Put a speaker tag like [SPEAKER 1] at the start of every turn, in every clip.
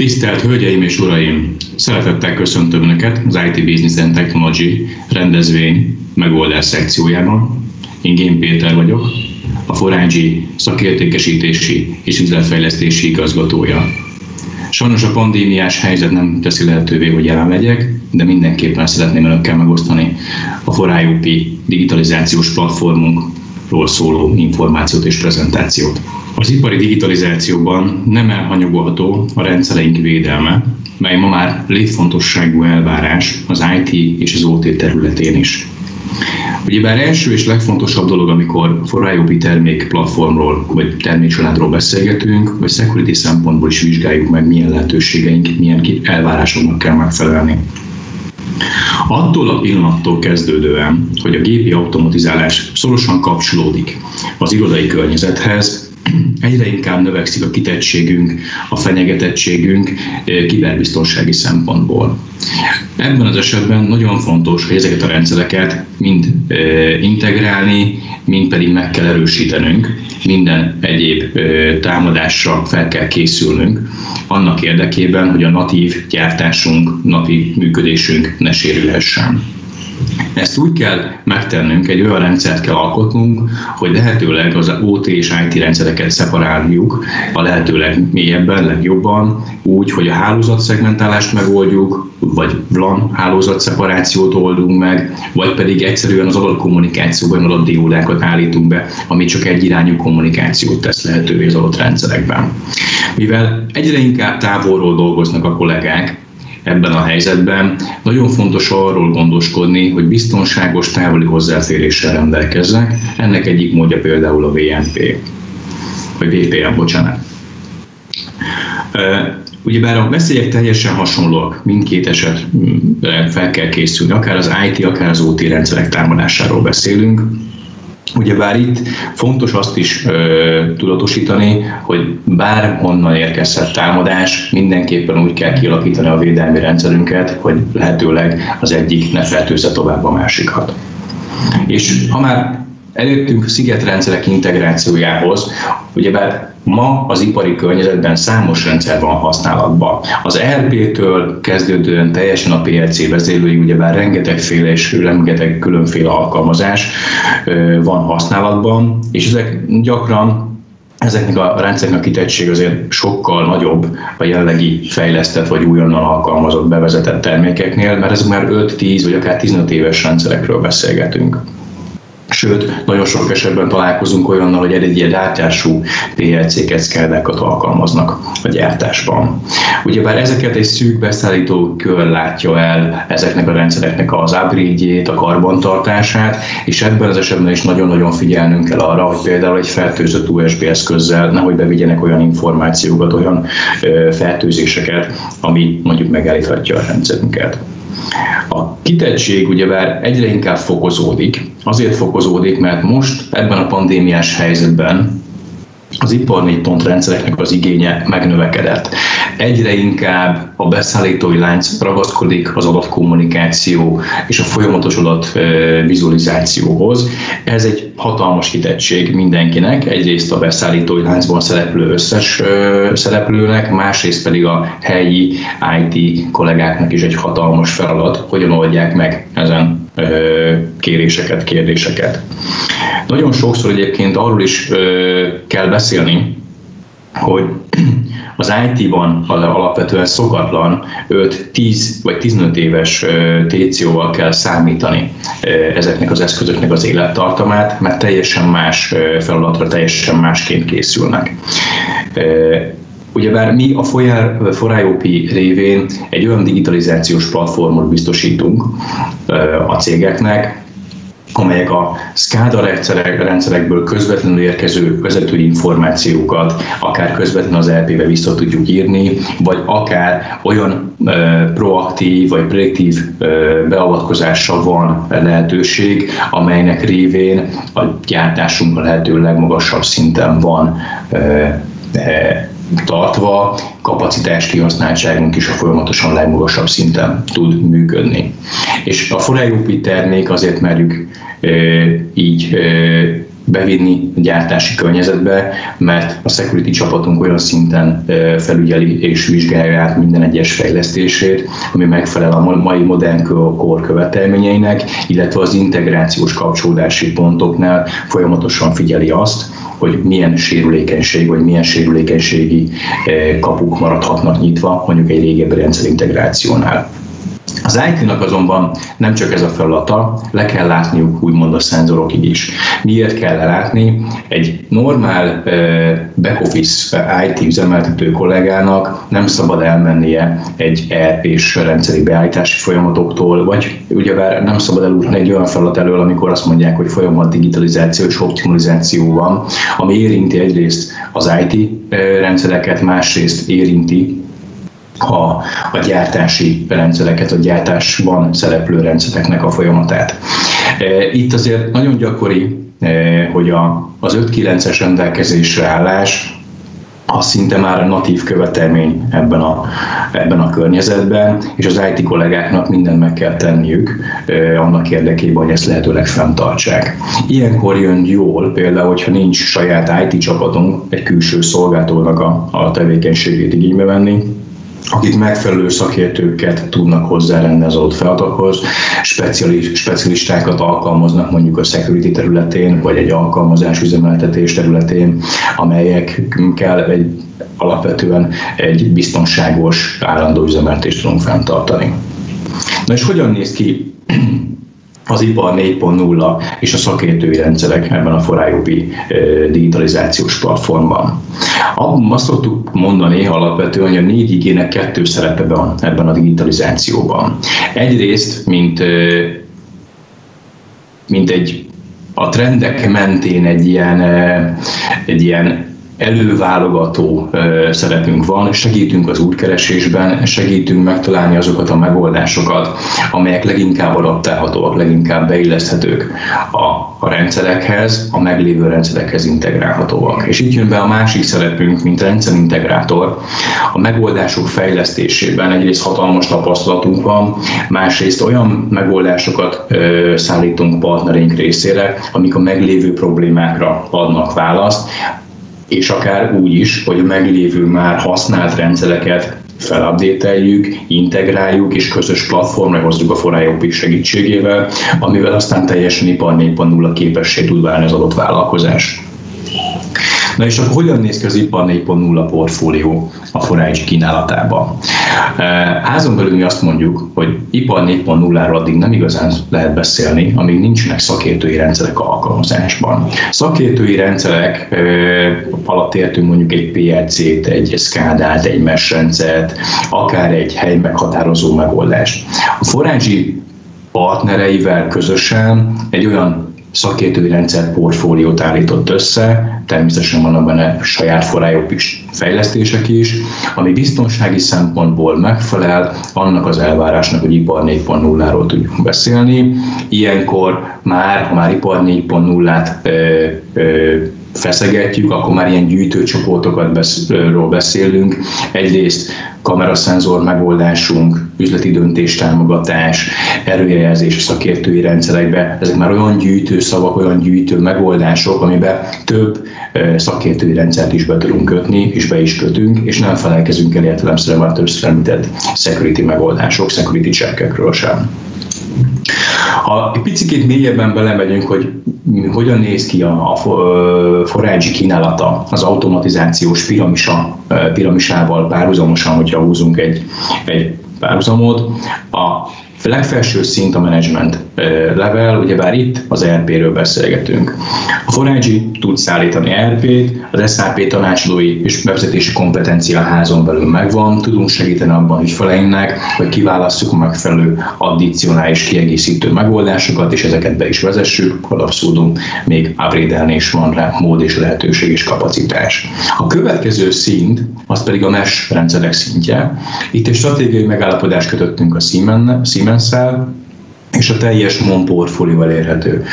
[SPEAKER 1] Tisztelt Hölgyeim és Uraim! Szeretettel köszöntöm Önöket az IT Business and Technology rendezvény megoldás szekciójában. Én Gén Péter vagyok, a Forágyi szakértékesítési és üzletfejlesztési igazgatója. Sajnos a pandémiás helyzet nem teszi lehetővé, hogy jelen legyek, de mindenképpen szeretném önökkel megosztani a Forájópi digitalizációs platformunkról szóló információt és prezentációt. Az ipari digitalizációban nem elhanyagolható a rendszereink védelme, mely ma már létfontosságú elvárás az IT és az OT területén is. Ugyebár első és legfontosabb dolog, amikor forrájópi termék platformról vagy termékcsaládról beszélgetünk, vagy security szempontból is vizsgáljuk meg, milyen lehetőségeink, milyen elvárásoknak kell megfelelni. Attól a pillanattól kezdődően, hogy a gépi automatizálás szorosan kapcsolódik az irodai környezethez, egyre inkább növekszik a kitettségünk, a fenyegetettségünk eh, kiberbiztonsági szempontból. Ebben az esetben nagyon fontos, hogy ezeket a rendszereket mind eh, integrálni, mind pedig meg kell erősítenünk, minden egyéb eh, támadásra fel kell készülnünk, annak érdekében, hogy a natív gyártásunk, napi működésünk ne sérülhessen. Ezt úgy kell megtennünk, egy olyan rendszert kell alkotnunk, hogy lehetőleg az OT és IT rendszereket szeparáljuk a lehetőleg mélyebben, legjobban, úgy, hogy a hálózatszegmentálást megoldjuk, vagy VLAN hálózatszeparációt oldunk meg, vagy pedig egyszerűen az adott kommunikációban adott diódákat állítunk be, ami csak egy irányú kommunikációt tesz lehetővé az adott rendszerekben. Mivel egyre inkább távolról dolgoznak a kollégák, ebben a helyzetben. Nagyon fontos arról gondoskodni, hogy biztonságos távoli hozzáféréssel rendelkeznek. Ennek egyik módja például a VNP, vagy VPN, bocsánat. Ugyebár a veszélyek teljesen hasonlóak, mindkét esetre fel kell készülni, akár az IT, akár az OT rendszerek támadásáról beszélünk. Ugyebár itt fontos azt is ö, tudatosítani, hogy bárhonnan érkezhet támadás, mindenképpen úgy kell kialakítani a védelmi rendszerünket, hogy lehetőleg az egyik ne fertőzze tovább a másikat. És ha már elértünk szigetrendszerek integrációjához, ugyebár ma az ipari környezetben számos rendszer van használatban. Az ERP-től kezdődően teljesen a PLC vezérlői, ugyebár rengetegféle és rengeteg különféle alkalmazás van használatban, és ezek gyakran ezeknek a rendszernek a kitettség azért sokkal nagyobb a jelenlegi fejlesztett vagy újonnan alkalmazott, bevezetett termékeknél, mert ezek már 5-10 vagy akár 15 éves rendszerekről beszélgetünk. Sőt, nagyon sok esetben találkozunk olyannal, hogy egy, ilyen gyártású PLC-ket, szkeldákat alkalmaznak a gyártásban. Ugyebár ezeket egy szűk beszállító kör látja el ezeknek a rendszereknek az upgrade a karbantartását, és ebben az esetben is nagyon-nagyon figyelnünk kell arra, hogy például egy fertőzött USB eszközzel nehogy bevigyenek olyan információkat, olyan fertőzéseket, ami mondjuk megállíthatja a rendszerünket. A kitettség ugyebár egyre inkább fokozódik. Azért fokozódik, mert most ebben a pandémiás helyzetben az ipar 4 rendszereknek az igénye megnövekedett. Egyre inkább a beszállítói lánc ragaszkodik az adatkommunikáció és a folyamatos adat vizualizációhoz. Ez egy hatalmas kitettség mindenkinek, egyrészt a beszállítói láncban szereplő összes szereplőnek, másrészt pedig a helyi IT kollégáknak is egy hatalmas feladat, hogyan oldják meg ezen kéréseket, kérdéseket. Nagyon sokszor egyébként arról is kell beszélni, hogy az IT-ban alapvetően szokatlan 5-10 vagy 15 éves TCO-val kell számítani ezeknek az eszközöknek az élettartamát, mert teljesen más feladatra, teljesen másként készülnek. Ugyebár mi a ForáIOP révén egy olyan digitalizációs platformot biztosítunk a cégeknek, amelyek a SCADA rendszerekből közvetlenül érkező vezetői információkat akár közvetlenül az LP-be vissza tudjuk írni, vagy akár olyan proaktív vagy prediktív beavatkozásra van lehetőség, amelynek révén a gyártásunk a lehető legmagasabb szinten van tartva, kapacitás kihasználtságunk is a folyamatosan legmagasabb szinten tud működni. És a Foreign termék azért merjük így bevinni gyártási környezetbe, mert a security csapatunk olyan szinten felügyeli és vizsgálja át minden egyes fejlesztését, ami megfelel a mai modern kor követelményeinek, illetve az integrációs kapcsolódási pontoknál folyamatosan figyeli azt, hogy milyen sérülékenység vagy milyen sérülékenységi kapuk maradhatnak nyitva mondjuk egy régebbi rendszerintegrációnál. Az IT-nak azonban nem csak ez a feladata, le kell látniuk úgymond a szenzorokig is. Miért kell látni? Egy normál back-office IT üzemeltető kollégának nem szabad elmennie egy ERP-s rendszeri beállítási folyamatoktól, vagy ugyebár nem szabad elúrni egy olyan feladat elől, amikor azt mondják, hogy folyamat digitalizáció és optimalizáció van, ami érinti egyrészt az IT rendszereket, másrészt érinti a, a gyártási rendszereket, a gyártásban szereplő rendszereknek a folyamatát. E, itt azért nagyon gyakori, e, hogy a, az 5-9-es rendelkezésre állás az szinte már a natív követelmény ebben a, ebben a környezetben, és az IT kollégáknak mindent meg kell tenniük eh, annak érdekében, hogy ezt lehetőleg fenntartsák. Ilyenkor jön jól, például, hogyha nincs saját IT csapatunk, egy külső szolgáltónak a, a tevékenységét igénybe venni, akik megfelelő szakértőket tudnak hozzárenni az adott feladatokhoz, specialistákat alkalmaznak mondjuk a security területén, vagy egy alkalmazás üzemeltetés területén, amelyekkel egy, alapvetően egy biztonságos állandó üzemeltést tudunk fenntartani. Na és hogyan néz ki az ipar 4.0 és a szakértői rendszerek ebben a Forájópi digitalizációs platformban. Azt szoktuk mondani alapvetően, hogy a négy igének kettő szerepe van ebben a digitalizációban. Egyrészt, mint, mint egy a trendek mentén egy ilyen, egy ilyen előválogató szerepünk van, segítünk az útkeresésben, segítünk megtalálni azokat a megoldásokat, amelyek leginkább adaptálhatóak, leginkább beilleszthetők a, a rendszerekhez, a meglévő rendszerekhez integrálhatóak. És itt jön be a másik szerepünk, mint rendszerintegrátor. A megoldások fejlesztésében egyrészt hatalmas tapasztalatunk van, másrészt olyan megoldásokat ö, szállítunk partnereink részére, amik a meglévő problémákra adnak választ, és akár úgy is, hogy a meglévő már használt rendszereket felupdateljük, integráljuk, és közös platformra hozzuk a forrájopik segítségével, amivel aztán teljesen ipar 4.0 képessé tud válni az adott vállalkozás. Na és akkor hogyan néz ki az ipar 4.0 portfólió a Forágy kínálatában? Házon belül mi azt mondjuk, hogy ipar 4.0-ról addig nem igazán lehet beszélni, amíg nincsenek szakértői rendszerek alkalmazásban. Szakértői rendszerek alatt értünk mondjuk egy PLC-t, egy SCADA-t, egy mesh rendszert, akár egy hely meghatározó megoldást. A Forágyi partnereivel közösen egy olyan szakértői rendszer portfóliót állított össze, természetesen vannak benne saját forrájok is, fejlesztések is, ami biztonsági szempontból megfelel annak az elvárásnak, hogy ipar 4.0-ról tudjunk beszélni. Ilyenkor már, ha már ipar 4.0-át feszegetjük, akkor már ilyen gyűjtőcsoportokat beszélünk. Egyrészt kameraszenzor megoldásunk, üzleti döntéstámogatás, erőjelzés a szakértői rendszerekbe, ezek már olyan gyűjtő szavak, olyan gyűjtő megoldások, amiben több szakértői rendszert is be tudunk kötni, és be is kötünk, és nem felelkezünk el értelemszerűen már többször említett security megoldások, security checkekről sem. Ha egy picit mélyebben belemegyünk, hogy hogyan néz ki a, a forrágyi kínálata az automatizációs piramisa, piramisával párhuzamosan, hogyha húzunk egy, egy párhuzamot, a legfelső szint a management level, ugyebár itt az ERP-ről beszélgetünk. A Forágyi tud szállítani ERP-t, az SAP tanácsadói és bevezetési kompetencia házon belül megvan, tudunk segíteni abban hogy ügyfeleinknek, hogy kiválasszuk a megfelelő addicionális kiegészítő megoldásokat, és ezeket be is vezessük, abszolút még upgrade is van rá mód és lehetőség és kapacitás. A következő szint, az pedig a mesh rendszerek szintje. Itt egy stratégiai megállapodást kötöttünk a Siemens-szel, és a teljes MON portfólió elérhető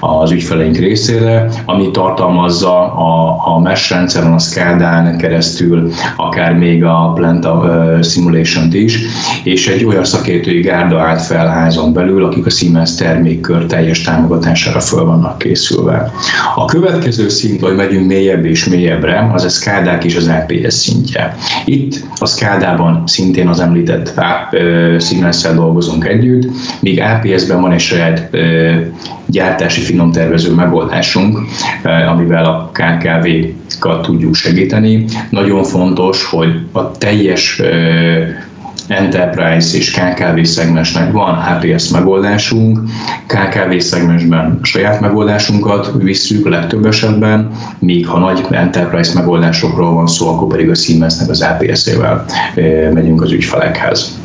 [SPEAKER 1] az ügyfeleink részére, ami tartalmazza a, a mesh rendszeren, a SCADA-n keresztül, akár még a Planta Simulation-t is, és egy olyan szakértői gárda állt fel házon belül, akik a Siemens termékkör teljes támogatására föl vannak készülve. A következő szint, hogy megyünk mélyebb és mélyebbre, az a SCADA és az APS szintje. Itt a SCADA-ban szintén az említett uh, Siemens-szel dolgozunk együtt, míg APS-ben van egy saját gyártási finomtervező megoldásunk, amivel a KKV-kat tudjuk segíteni. Nagyon fontos, hogy a teljes Enterprise és KKV szegmensnek van HPS megoldásunk, KKV szegmensben saját megoldásunkat visszük legtöbb esetben, míg ha nagy Enterprise megoldásokról van szó, akkor pedig a Siemensnek az APS-ével megyünk az ügyfelekhez.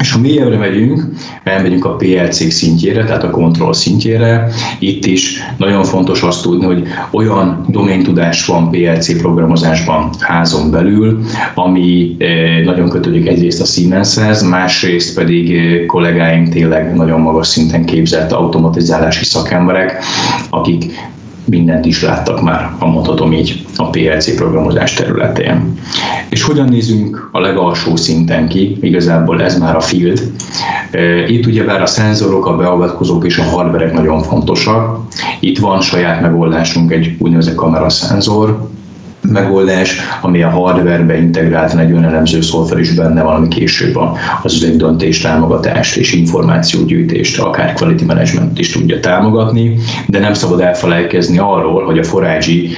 [SPEAKER 1] És ha mélyebbre megyünk, elmegyünk a PLC szintjére, tehát a kontroll szintjére, itt is nagyon fontos azt tudni, hogy olyan doméntudás van PLC programozásban házon belül, ami eh, nagyon kötődik egyrészt a Siemenshez, másrészt pedig eh, kollégáink tényleg nagyon magas szinten képzett automatizálási szakemberek, akik mindent is láttak már, ha mondhatom így, a PLC programozás területén. És hogyan nézünk a legalsó szinten ki? Igazából ez már a field. Itt ugyebár a szenzorok, a beavatkozók és a hardverek nagyon fontosak. Itt van saját megoldásunk, egy úgynevezett kameraszenzor, megoldás, ami a hardwarebe integráltan egy önelemző szoftver is benne van, később az döntés támogatást és információgyűjtést, akár quality management is tudja támogatni, de nem szabad elfelejkezni arról, hogy a Forágyi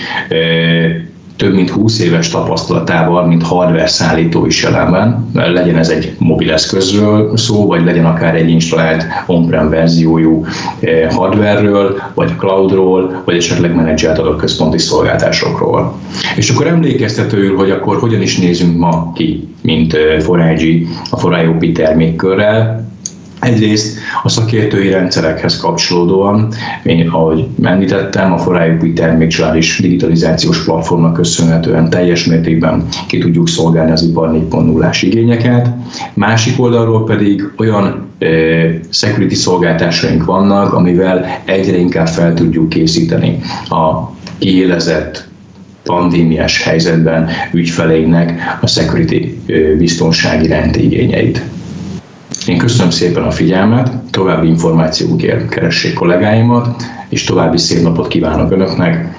[SPEAKER 1] több mint 20 éves tapasztalatával, mint hardware szállító is jelen van, legyen ez egy mobileszközről szó, vagy legyen akár egy installált on-prem verziójú eh, hardwareről, vagy cloudról, vagy esetleg menedzselt adott központi szolgáltásokról. És akkor emlékeztetőül, hogy akkor hogyan is nézünk ma ki, mint 4 eh, a 4 termékkörrel, Egyrészt a szakértői rendszerekhez kapcsolódóan, én, ahogy említettem, a Forájuk termékcsalád digitalizációs platformnak köszönhetően teljes mértékben ki tudjuk szolgálni az ipar 4.0-ás igényeket. Másik oldalról pedig olyan security szolgáltásaink vannak, amivel egyre inkább fel tudjuk készíteni a kiélezett pandémiás helyzetben ügyfeleinknek a security biztonsági rendigényeit. Én köszönöm szépen a figyelmet, további információkért keressék kollégáimat, és további szép napot kívánok Önöknek.